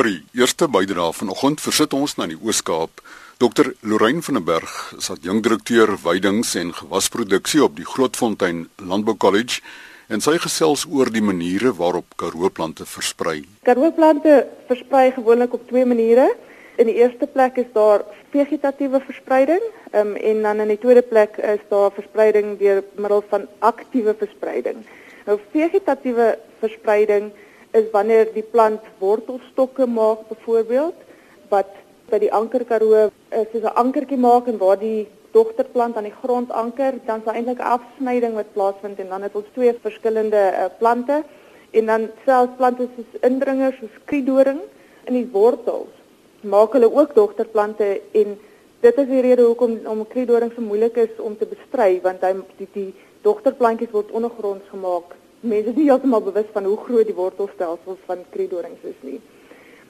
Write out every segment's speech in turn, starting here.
Vir die eerste bydrae vanoggend versit ons na die Oos-Kaap. Dr. Lorraine van der Berg is adjunk direkteur veidings en gewasproduksie op die Grootfontein Landbou College en sy gesels oor die maniere waarop karoo plante versprei. Karoo plante versprei gewoonlik op twee maniere. In die eerste plek is daar vegetatiewe verspreiding um, en dan in die tweede plek is daar verspreiding deur middel van aktiewe verspreiding. Nou vegetatiewe verspreiding is wanneer die plant wortelstokke maak byvoorbeeld wat by die ankerkaroo is soos 'n ankertjie maak en waar die dogterplant aan die grond anker, dan is daar eintlik 'n afsnyding wat plaasvind en dan het ons twee verskillende uh, plante. En dan selfs plante soos indringers soos kriedoring in die wortels maak hulle ook dogterplante en dit is die rede hoekom om kriedoring so moeilik is om te bestry want hy die, die dogterplantjies word ondergronds gemaak mense is nie heeltemal bewus van hoe groot die wortelstelsels van kriedorings is nie.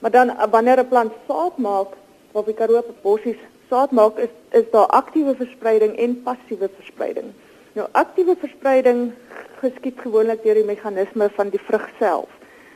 Maar dan wanneer 'n plant saad maak, of die karoo bossies saad maak, is is daar aktiewe verspreiding en passiewe verspreiding. Nou aktiewe verspreiding geskied gewoonlik deur die meganisme van die vrug self.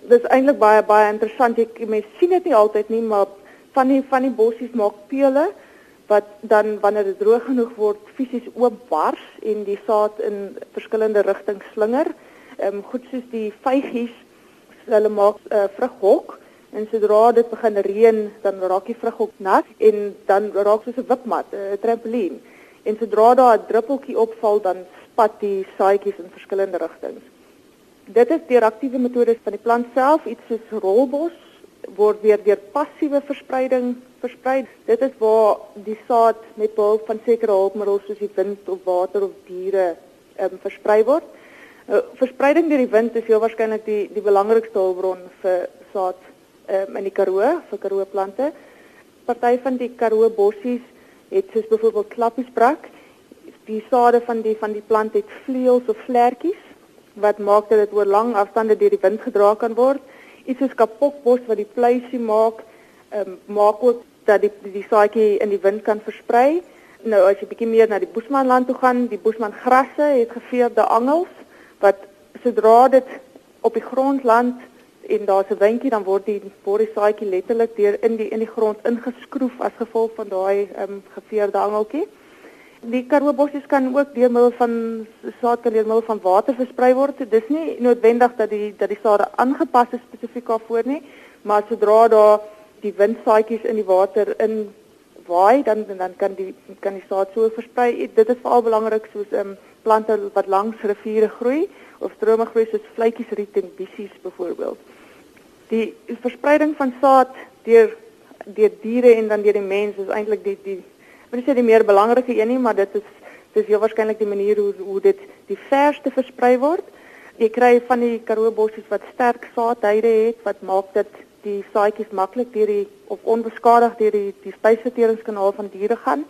Dit is eintlik baie baie interessant. Jy mense sien dit nie altyd nie, maar van die van die bossies maak pele wat dan wanneer dit droog genoeg word fisies oopbars en die saad in verskillende rigtings slinger ehm um, goed soos die vygies hulle maak 'n uh, vrughok en sodra dit begin reën dan raak die vrughok nat en dan raak soos 'n wipmat, 'n trampolien. En sodra daar 'n druppeltjie opval dan spat die saadjies in verskillende rigtings. Dit is deur aktiewe metodes van die plant self, iets soos rolbos word weer deur passiewe verspreiding versprei. Dit is waar die saad met behulp van sekere hulpmiddels soos die wind of water of diere ehm um, versprei word. Uh, verspreiding deur die wind is heel waarskynlik die die belangrikste hulpbron vir saad um, in die Karoo vir Karoo plante. Party van die Karoo bossies het soos byvoorbeeld klappiesbrak. Die sade van die van die plant het vleuels of vlekkies wat maak dat dit oor lang afstande deur die wind gedra kan word. Iets soos kapokbos wat die pluisie maak, um, maak ook dat die die saadjie in die wind kan versprei. Nou as jy bietjie meer na die Boesmanland toe gaan, die Boesmangrasse het geveerde angels wat sodra dit op die grond land en daar's 'n windjie dan word die word die saadjie letterlik deur in die in die grond ingeskroef as gevolg van daai ehm um, geveerde angeltjie. Die karoobossies kan ook deur middel van saad kan deur middel van water versprei word. Dis nie noodwendig dat die dat die sade aangepas is spesifiek daarvoor nie, maar sodra daar die windsaadjies in die water in waai dan dan kan die kan die saad so versprei. Dit is veral belangrik soos ehm um, plante wat langs riviere groei of strome groei soos vletjies, riet en bissies byvoorbeeld. Die verspreiding van saad deur deur diere en dan deur die mens is eintlik die die wil sê die meer belangrike een nie, maar dit is dis heel waarskynlik die manier hoe hoe dit die verste versprei word. Jy kry van die karoo bossies wat sterk saadhyde het wat maak dit die saadjies maklik deur die of onbeskadig deur die die spysverteringskanaal van diere gaan.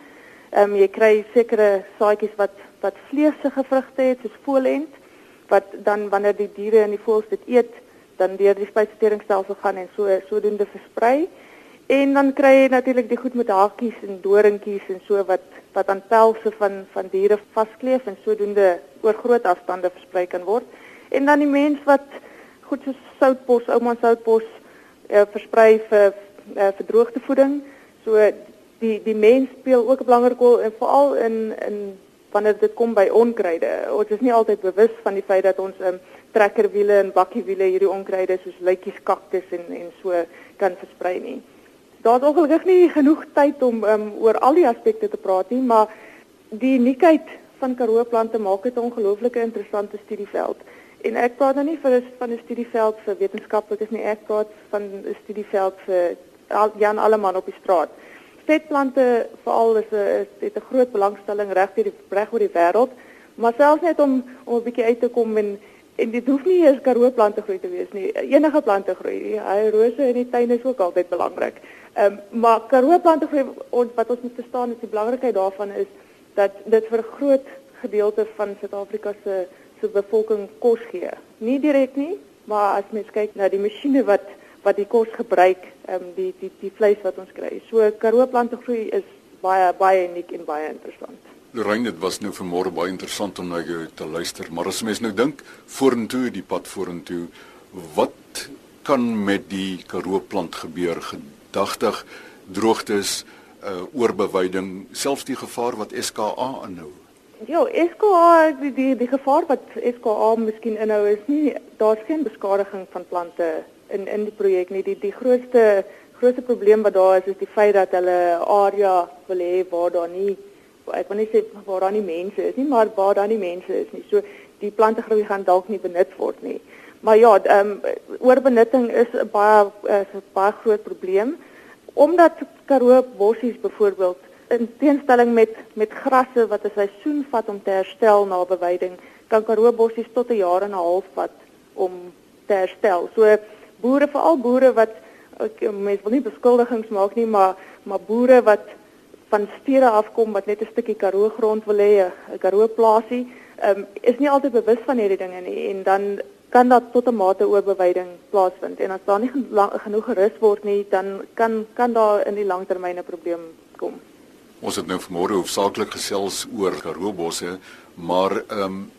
Ehm um, jy kry sekere saadjies wat wat vleesige vrugte het soos voelend wat dan wanneer die diere en die voëls dit eet dan deur die spysverteringsstelsel gaan en so sodoende versprei. En dan kry jy natuurlik die goed met hakies en doringkies en so wat wat aan pelse van van diere vaskleef en sodoende oor groot afstande versprei kan word. En dan die mens wat goed soos soutbos, ouma soutbos uh, versprei vir uh, vir droogtevoeding. So die die mens speel ook 'n belangrike rol en veral in in wanneer dit kom by onkruide. Ons is nie altyd bewus van die feit dat ons um, trekkerwiele en bakkiewiele hierdie onkruide soos luitjies, kaktus en en so kan versprei nie. Daar's ongelukkig nie genoeg tyd om um, oor al die aspekte te praat nie, maar die uniekheid van Karoo plante maak dit 'n ongelooflike interessante studieveld. En ek praat nou nie vir van 'n studieveld vir wetenskaplikes nie, ek praat van 'n studieveld vir Jan Alleman op die straat vetplante veral is 'n het 'n groot belangstelling reg deur die reg oor die wêreld, maar selfs net om om 'n bietjie uit te kom en en dit hoef nie eers karoo plante groei te wees nie. Enige plante groei. Hy rose in die tuin is ook altyd belangrik. Ehm um, maar karoo plante groei ons wat ons moet verstaan is die belangrikheid daarvan is dat dit vir 'n groot gedeelte van Suid-Afrika se se bevolking kos gee. Nie direk nie, maar as mens kyk na die masjiene wat wat die kos gebruik, ehm um, die die die vleis wat ons kry. So karoo plante groei is baie baie uniek en baie interessant. Lorraine, dit was nou vanmôre baie interessant om na jou te luister, maar as mens nou dink vorentoe die pad vorentoe, wat kan met die Karoo plant gebeur gedagtig droogtes uh oorbewyding selfs die gevaar wat SKA inhou Ja, SKA die die, die gevaar wat SKA miskien inhou is nie daar's geen beskadiging van plante in in die projek nie die die grootste grootste probleem wat daar is is die feit dat hulle area wil hê waar daar nie ek wil nie sê waar daar nie mense is nie, maar waar daar nie mense is nie. So die plante groei gaan dalk nie benut word nie. Maar ja, ehm um, oorbenutting is 'n baie is 'n baie groot probleem omdat Karoo bossies byvoorbeeld in teenstelling met met grasse wat 'n seisoen vat om te herstel na bewyding, kan Karoo bossies tot 'n jaar en 'n half vat om te herstel. So boere, veral boere wat ek mens wil nie beskuldigings maak nie, maar maar boere wat van stede afkom wat net 'n stukkie Karoo grond wil hê, 'n Karoo plaasie, um, is nie altyd bewus van hierdie dinge nie en dan kan dat tot 'n mate oorbewyding plaasvind en as daar nie genoeg gerus word nie, dan kan kan daar in die langtermyn 'n probleem kom. Ons het nou vanmôre hoofsaaklik gesels oor Karoo bosse, maar ehm um,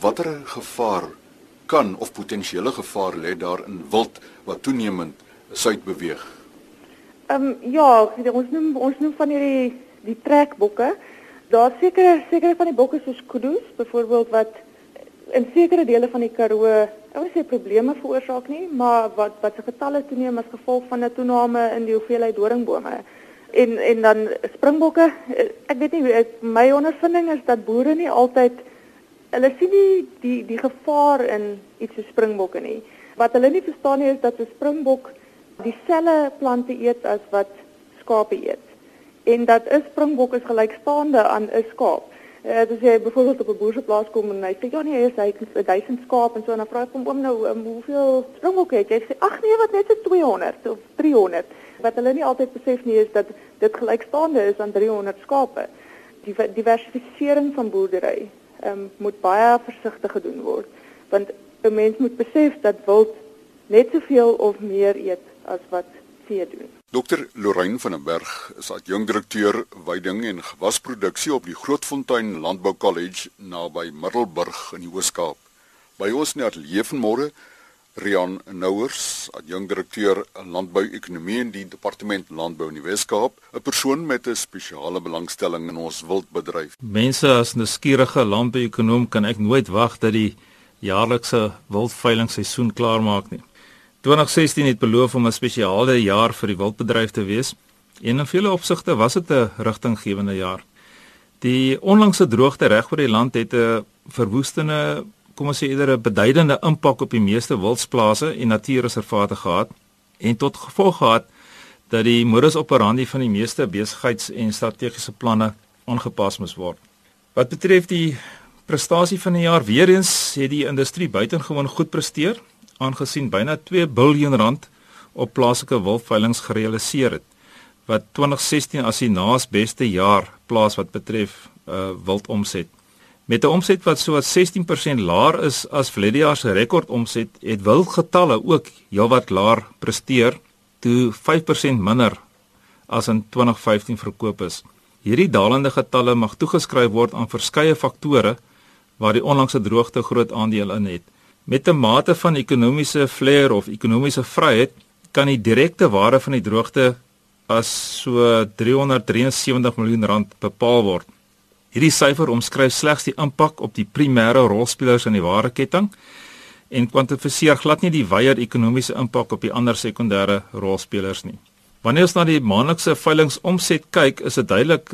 watter gevaar kan of potensiële gevaar lê daar in wild wat toenemend suid beweeg? Ehm um, ja, ons noem ons noem van hierdie die trekbokke. Daar seker seker van die bokke soos kudus byvoorbeeld wat in sekere dele van die Karoo, ek wil sê probleme veroorsaak nie, maar wat wat se getalle toeneem as gevolg van 'n toename in die hoeveelheid doringbome. En en dan springbokke, ek weet nie ek, my ondervinding is dat boere nie altyd hulle sien nie die die gevaar in iets so springbokke nie. Wat hulle nie verstaan nie is dat 'n springbok dieselfde plante eet as wat skape eet. En dat 'n springbok is gelykstaande aan 'n skaap. Uh, dus jy byvoorbeeld op 'n boerseplaas kom en hy sê ja nee, hy het 1000 skaap en so en dan vra ek hom oom nou um, hoeveel springbokke het jy? Hy sê ag nee, wat net so 200 of 300. Wat hulle nie altyd besef nie is dat dit gelykstaande is aan 300 skape. Die diversifisering van boerdery um, moet baie versigtig gedoen word want 'n mens moet besef dat wild net soveel of meer eet as wat vee doen. Dr. Lorraine van der Berg is adjunkdirekteur veiding en gewasproduksie op die Grootfontein Landbou College naby Middelburg in die Oos-Kaap. By ons in die ateljee vanmôre Rian Nouers, adjunkdirekteur landbou-ekonomie in die departement landbou in die Wes-Kaap, 'n persoon met 'n spesiale belangstelling in ons wildbedryf. Mense as 'n nuuskierige landbou-ekonoom kan ek nooit wag dat die jaarlikse wildveilingseisoen klaarmaak nie. 2016 het beloof om 'n spesiale jaar vir die wildbedryf te wees en in vele opsigte was dit 'n rigtinggewende jaar. Die onlangse droogte reg oor die land het 'n verwoestende, kom ons sê eerder 'n beduidende impak op die meeste wildsplase en natuurreservate gehad en tot gevolg gehad dat die modus operandi van die meeste besigheids- en strategiese planne aangepas moes word. Wat betref die prestasie van die jaar, weer eens het die industrie buitengewoon goed presteer aangesien byna 2 miljard rand op plaaslike wildveilings gerealiseer het wat 2016 as die naas beste jaar plaas wat betref uh wildomset. Met 'n omset wat so wat 16% laer is as verlede jaar se rekordomset, het wildgetalle ook heelwat laer presteer toe 5% minder as in 2015 verkoop is. Hierdie dalende getalle mag toegeskryf word aan verskeie faktore waar die onlangse droogte groot aandeel in het. Met 'n mate van ekonomiese flair of ekonomiese vryheid kan die direkte waarde van die droogte as so 373 miljoen rand bepaal word. Hierdie syfer omskryf slegs die impak op die primêre rolspelers in die waardeketting en kwantifiseer glad nie die wyeer ekonomiese impak op die ander sekondêre rolspelers nie. Wanneer ons na die maandelikse veilingomset kyk, is dit duidelik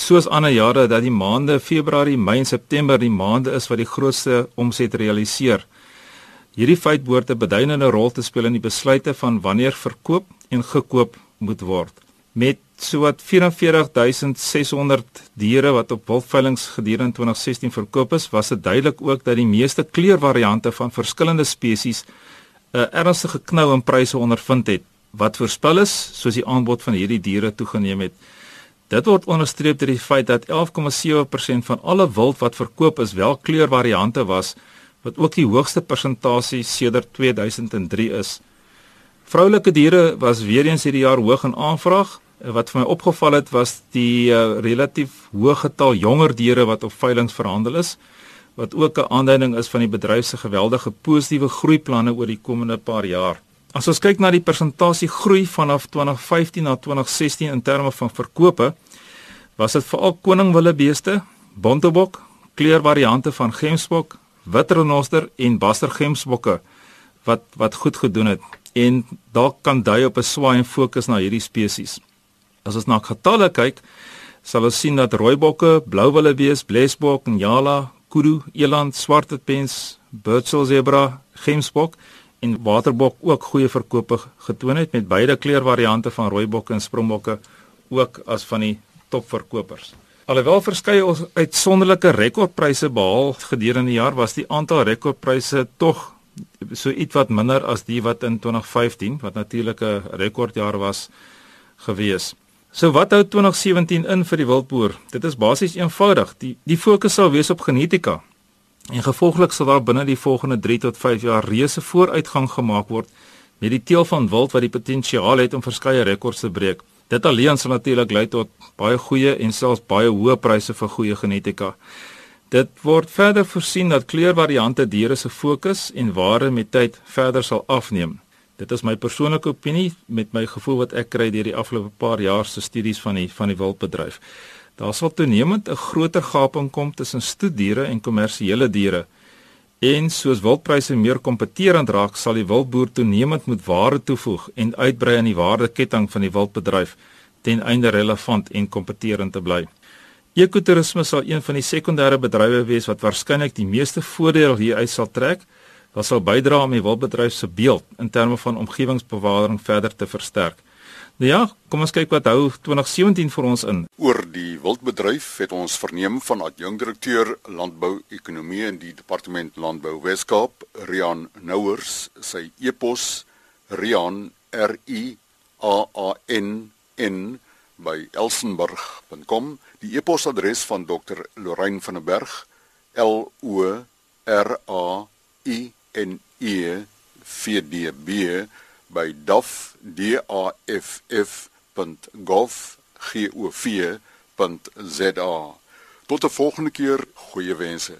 soos ander jare dat die maande Februarie, Mei en September die maande is wat die grootste omset realiseer. Hierdie feit behoort 'n beduidende rol te speel in die besluite van wanneer verkoop en gekoop moet word. Met sowat 44600 diere wat op wildveilings gedurende 2016 verkoop is, was dit duidelik ook dat die meeste kleurvariante van verskillende spesies 'n ernstige knou in pryse ondervind het. Wat voorspel is, soos die aanbod van hierdie diere toegeneem het. Dit word onderstreep deur die feit dat 11,7% van alle wild wat verkoop is wel kleurvariante was wat ook die hoogste persentasie sedert 2003 is. Vroulike diere was weer eens hierdie jaar hoog in aanvraag. Wat vir my opgeval het was die uh, relatief hoë getal jonger diere wat op veiling verhandel is wat ook 'n aanduiding is van die bedryf se geweldige positiewe groeiplanne oor die komende paar jaar. As ons kyk na die persentasie groei vanaf 2015 na 2016 in terme van verkope, was dit veral koningwillebeeste, bontebok, kleurvariante van gemsbok, wit renoster en baster gemsbokke wat wat goed gedoen het en dalk kan dui op 'n swaai en fokus na hierdie spesies. As ons na getalle kyk, sal ons sien dat rooibokke, blouwillebees, blesbok, njala, kudu, eland, swartpens, birdsel zebra, gemsbok en waterbok ook goeie verkope getoon het met beide kleurvariante van rooibokke en sprongbokke ook as van die topverkopers. Alhoewel verskeie uitsonderlike rekordpryse behaal gedurende die jaar, was die aantal rekordpryse tog so ietwat minder as die wat in 2015 wat natuurlik 'n rekordjaar was gewees. So wat hou 2017 in vir die wildboer? Dit is basies eenvoudig. Die die fokus sal wees op genetika. En gevolglik sal daar binne die volgende 3 tot 5 jaar reuse vooruitgang gemaak word met die teel van wild wat die potensiaal het om verskeie rekords te breek. Dit alleen sal natuurlik lei tot baie goeie en selfs baie hoë pryse vir goeie genetika. Dit word verder voorsien dat kleurvariante diere se fokus en waarde met tyd verder sal afneem. Dit is my persoonlike opinie met my gevoel wat ek kry deur die afgelope paar jaar se studies van die van die wildbedryf. Daar sal toenemend 'n groter gaping kom tussen stoediere en kommersiële diere. En soos wildpryse meer kompeterend raak, sal die wildboer toenemend moet waarde toevoeg en uitbrei aan die waardeketting van die wildbedryf ten einde relevant en kompeterend te bly. Ekotourisme sal een van die sekondêre bedrywe wees wat waarskynlik die meeste voordeel hieruit sal trek. Dit sal bydra om die wildbedryf se beeld in terme van omgewingsbewaring verder te versterk. Nou ja, kom ons kyk wat hou 2017 vir ons in. Oor die wildbedryf het ons verneem van adjunkdirekteur landbou-ekonomie in die departement landbou Weskaap, Rian Nouers, sy e-pos rian r i a a n n by elsenburg.com die e-posadres van Dr Lorraine van der Berg L O R A I N E V D B by daf d a f f.gov.za tot 'n volgende keer goeie wense